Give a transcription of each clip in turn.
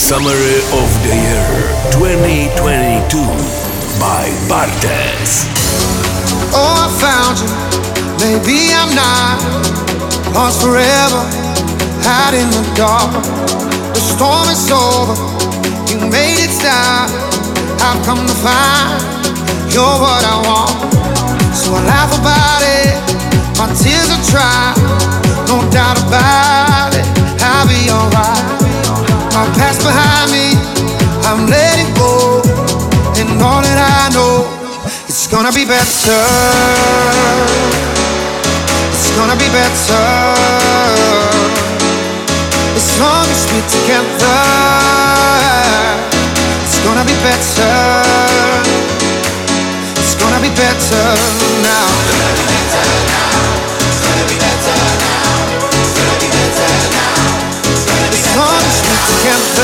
Summary of the Year 2022 by Bartes. Oh, I found you. Maybe I'm not lost forever, out in the dark. The storm is over. You made it stop. I've come to find you're what I want. So I laugh about it. My tears are dry. No doubt about it. I'll be alright. My behind me, I'm letting go. And all that I know, it's gonna be better. It's gonna be better. As long as we're together, it's gonna be better. It's gonna be better now. It's gonna be better now. It's gonna be better now. It's gonna be better now. As long as we're together,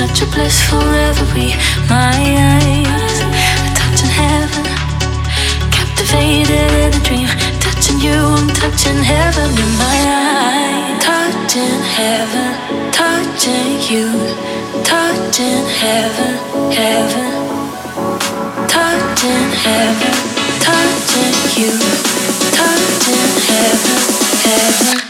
such a bliss forever be my eyes. A touch heaven, captivated in a dream. Touching you, I'm touching heaven in my eyes. Touching heaven, touching you, touching heaven, heaven. Touching heaven, touching you, touching heaven, heaven.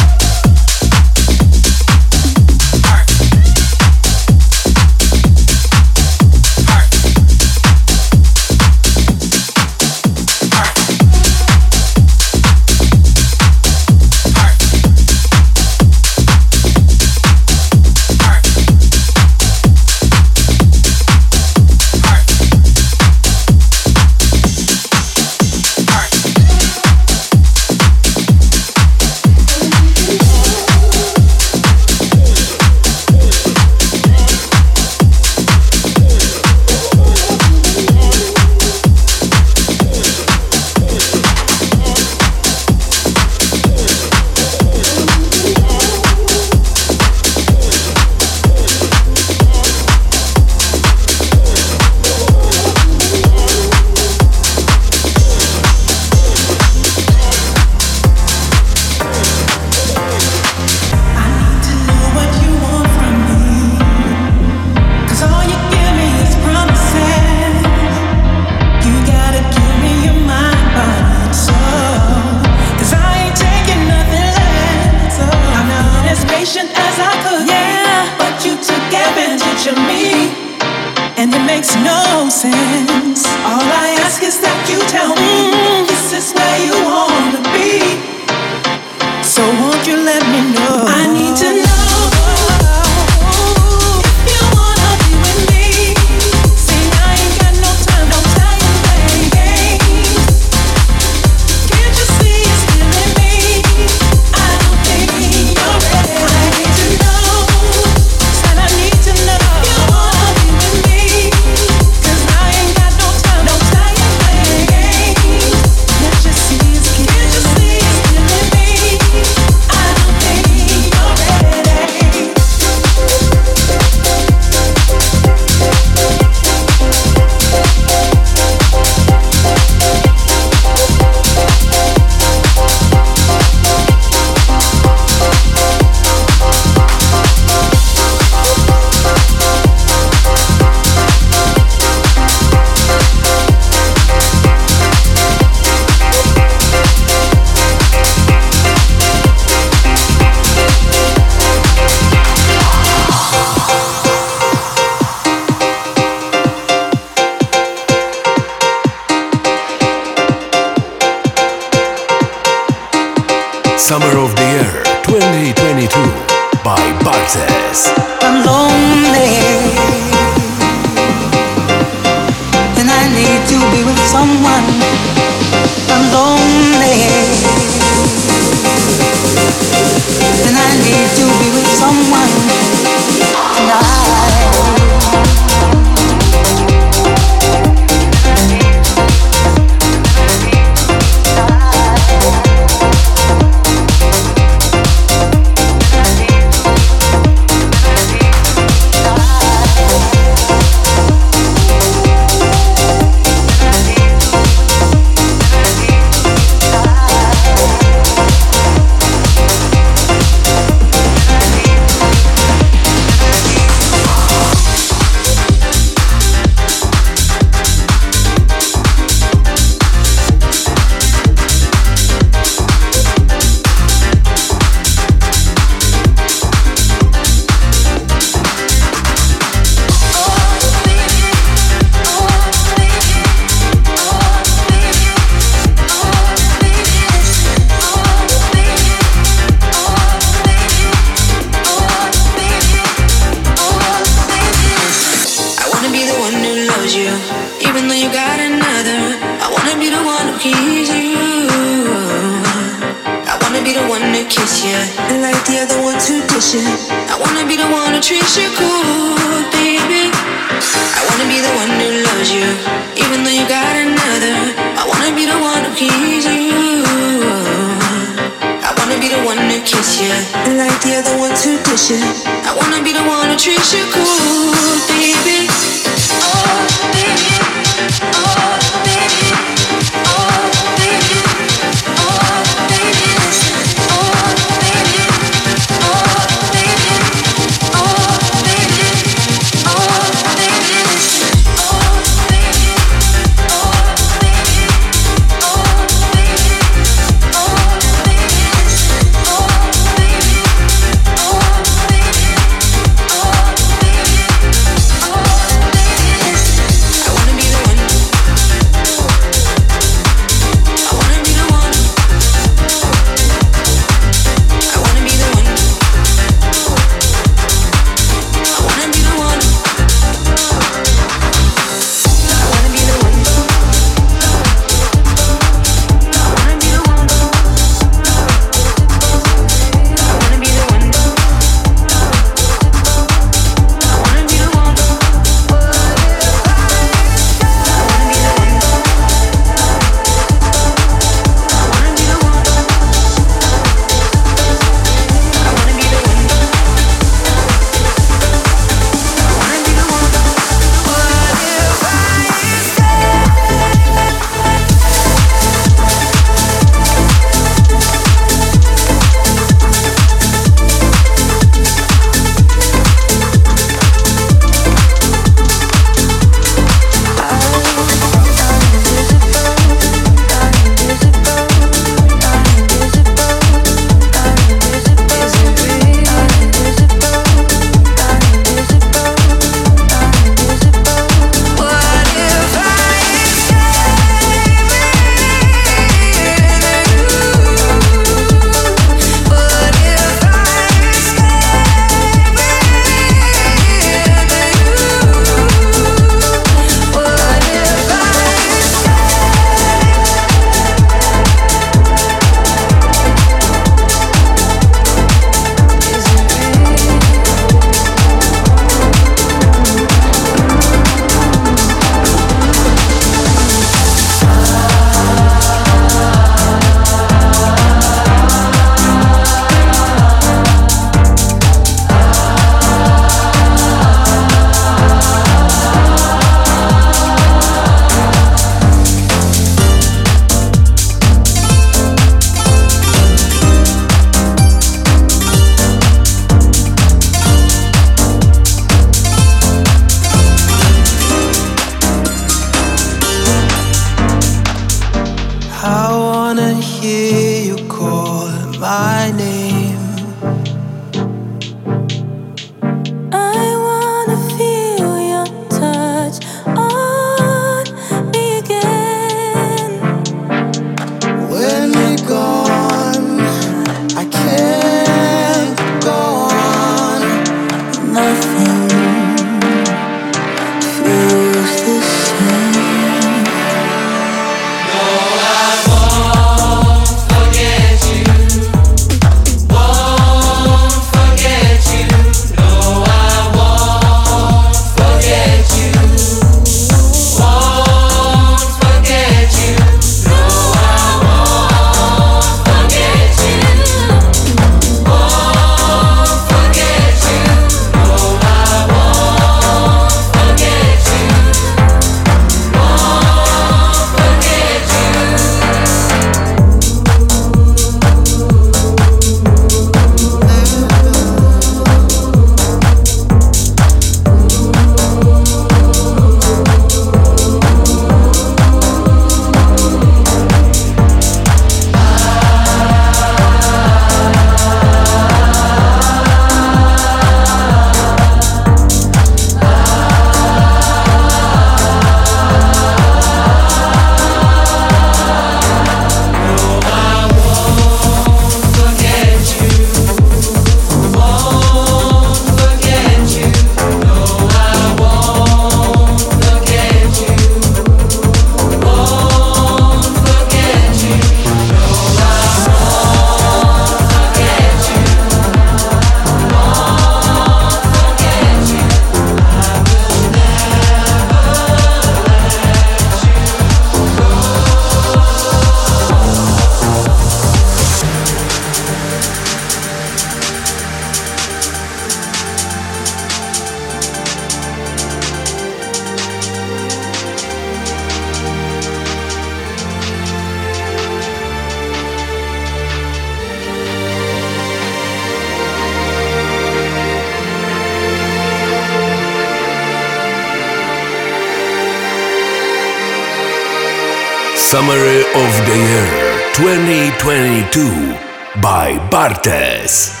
Summary of the Year 2022 by Bartes.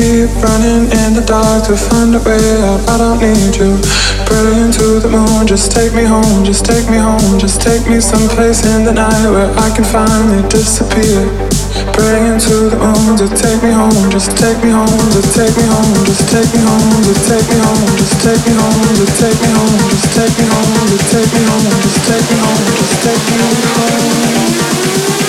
Keep running in the dark to find a way out. I don't need you. Praying to the moon, just take me home, just take me home, just take me someplace in the night where I can finally disappear. Praying to the moon, just take me home, just take me home, just take me home, just take me home, just take me home, just take me home, just take me home, just take me home, just take me home, just take me home, just take me home.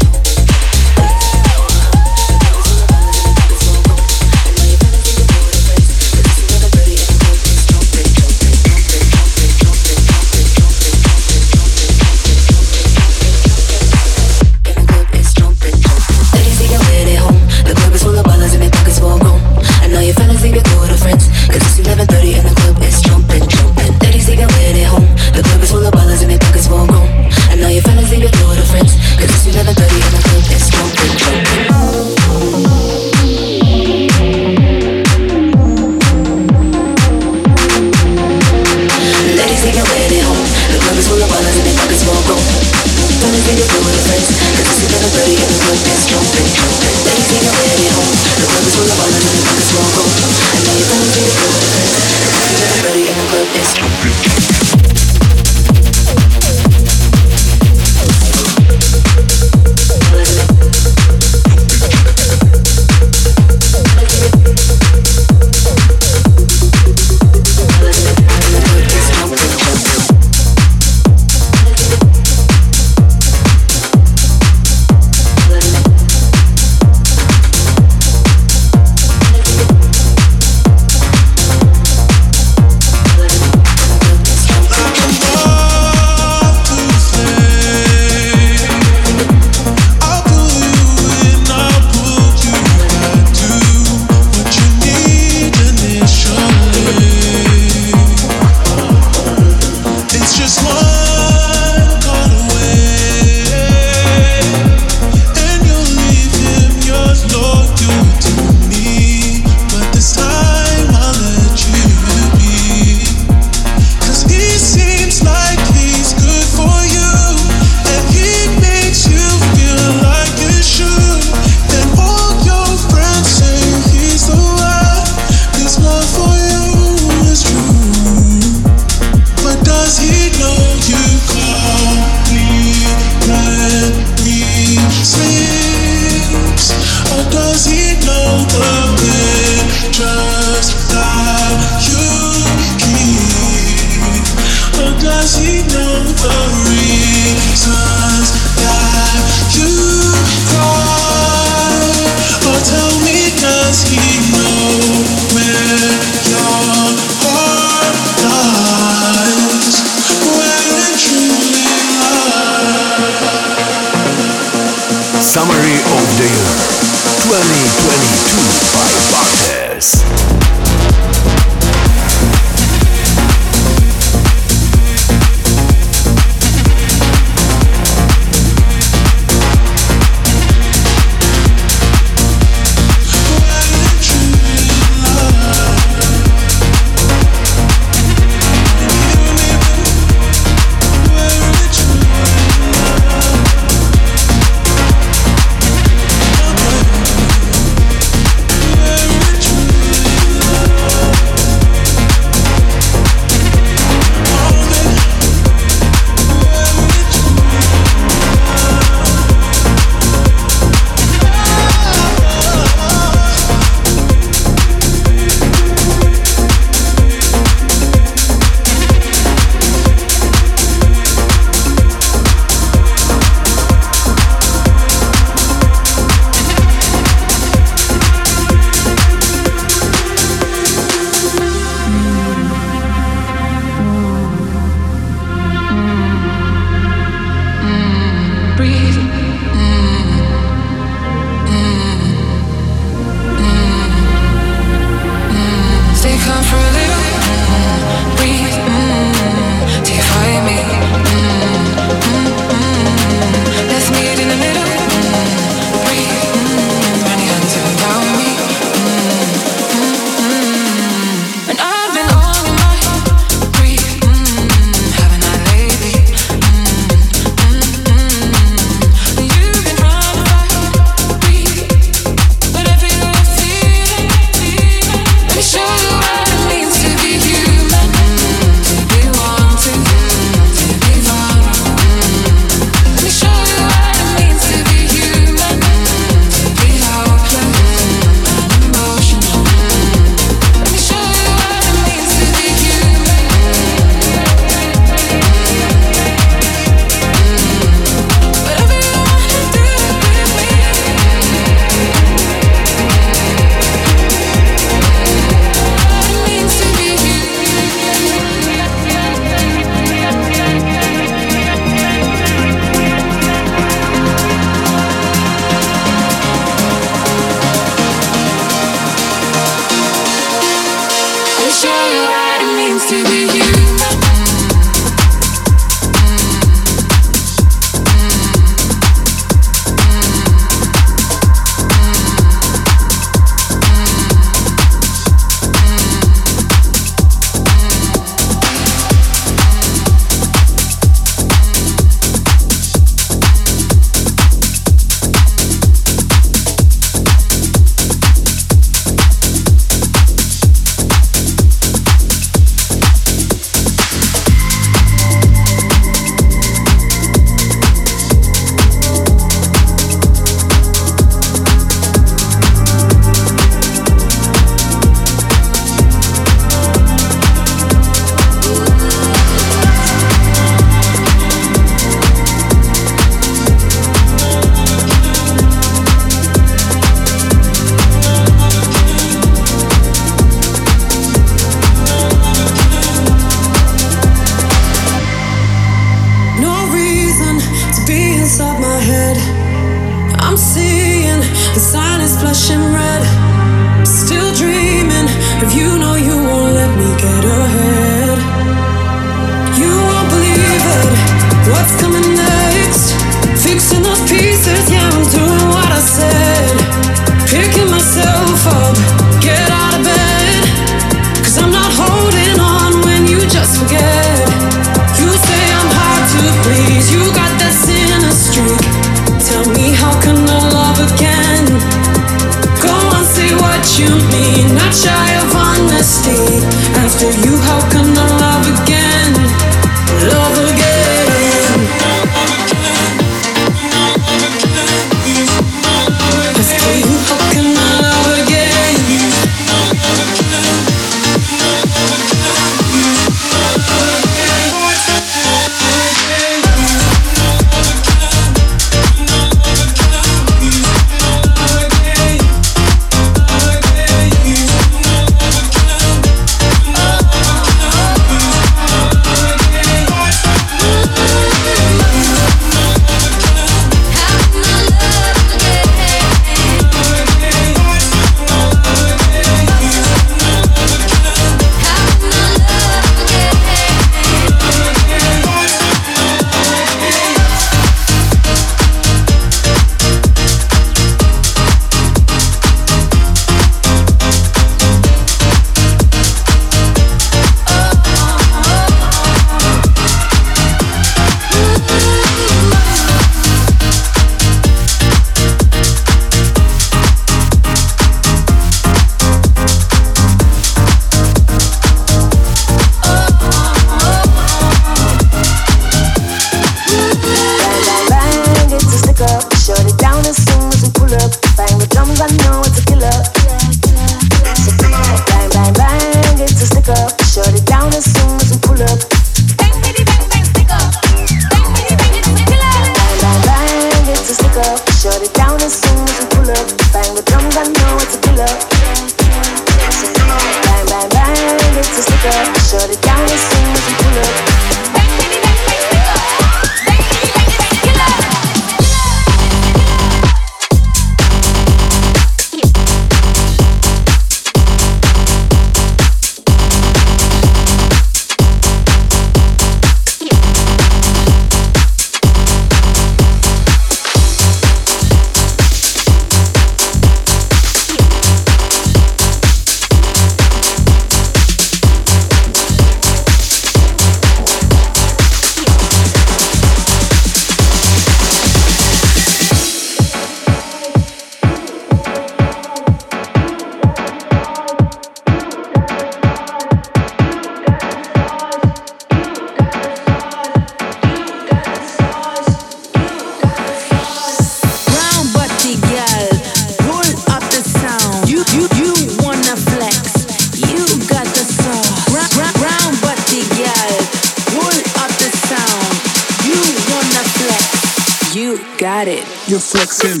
got it. You're flexing.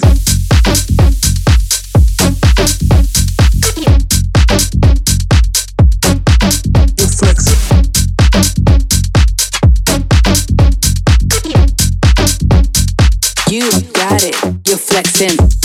You flexing. You got it. You're flexing.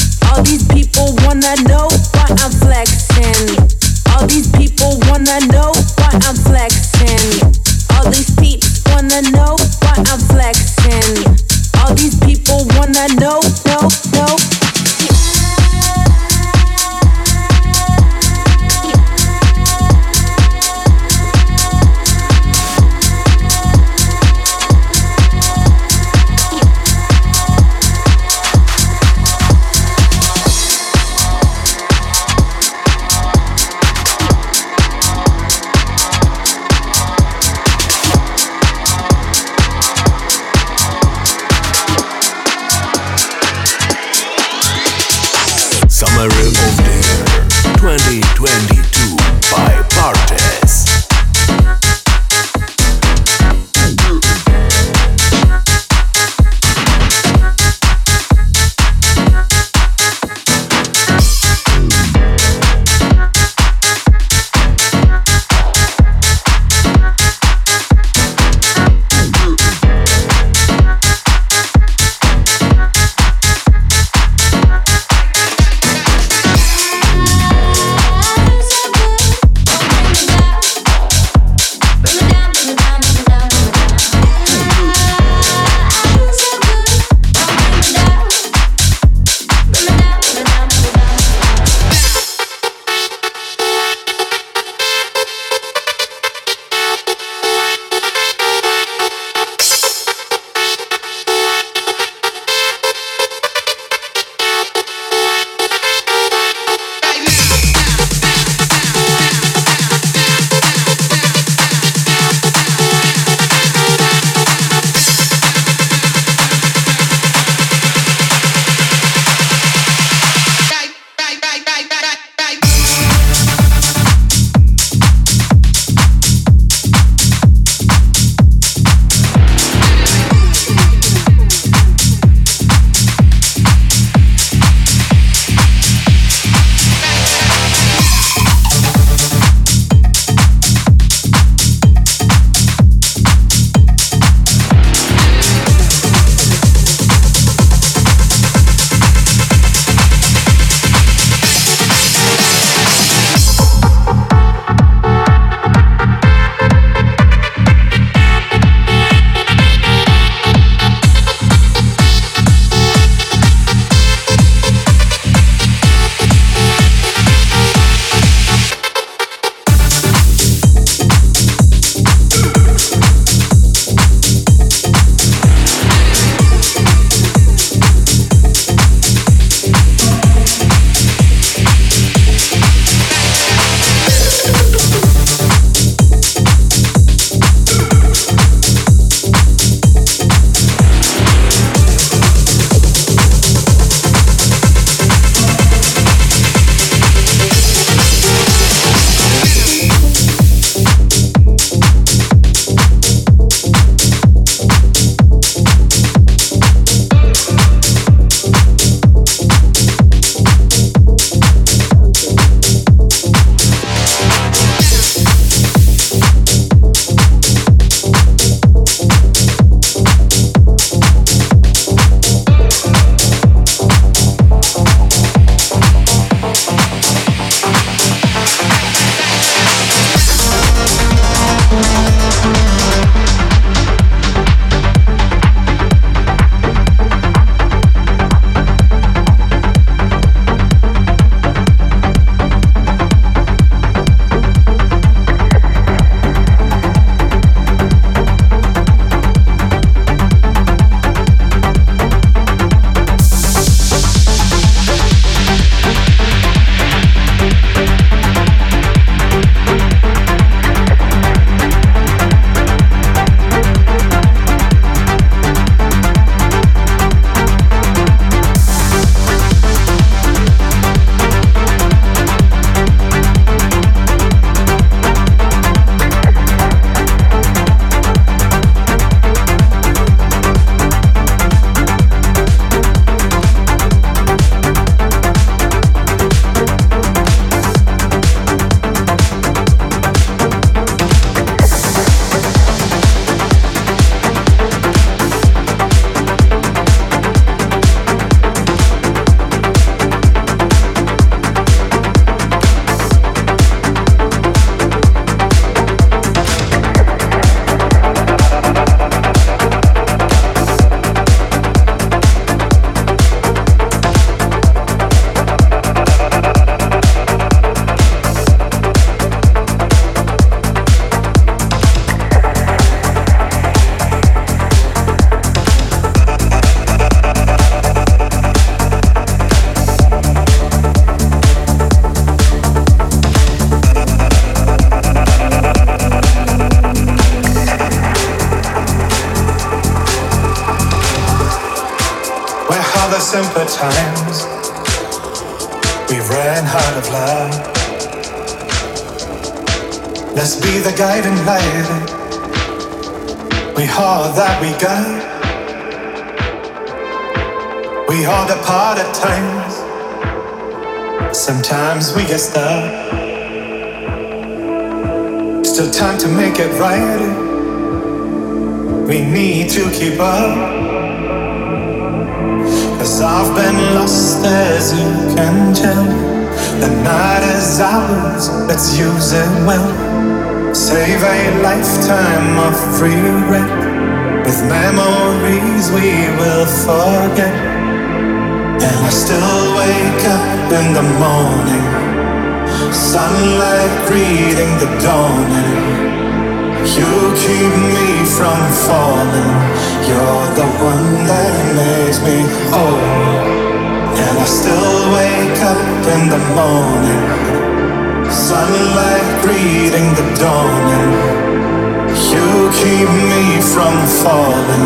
from falling.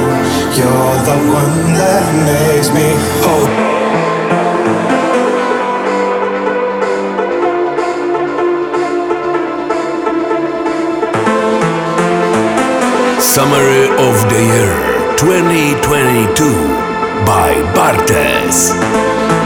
You're the one that makes me whole. Summary of the Year 2022 by Bartes.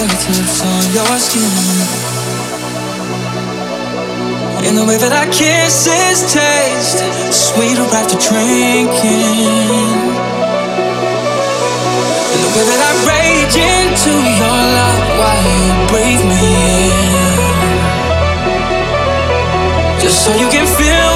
Fingertips on your skin. In the way that our kisses taste sweeter after drinking. In the way that I rage into your love while you breathe me in. Just so you can feel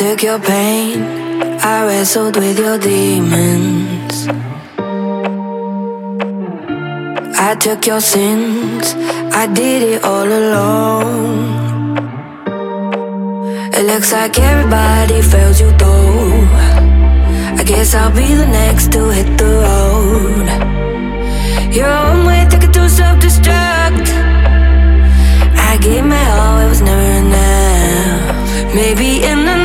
your pain, I wrestled with your demons. I took your sins, I did it all alone. It looks like everybody fails you though. I guess I'll be the next to hit the road. Your own way ticket to self destruct. I gave my all, it was never enough. Maybe in the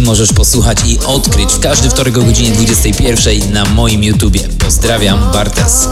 możesz posłuchać i odkryć w każdy wtorek o godzinie 21 na moim YouTubie. Pozdrawiam, Bartes.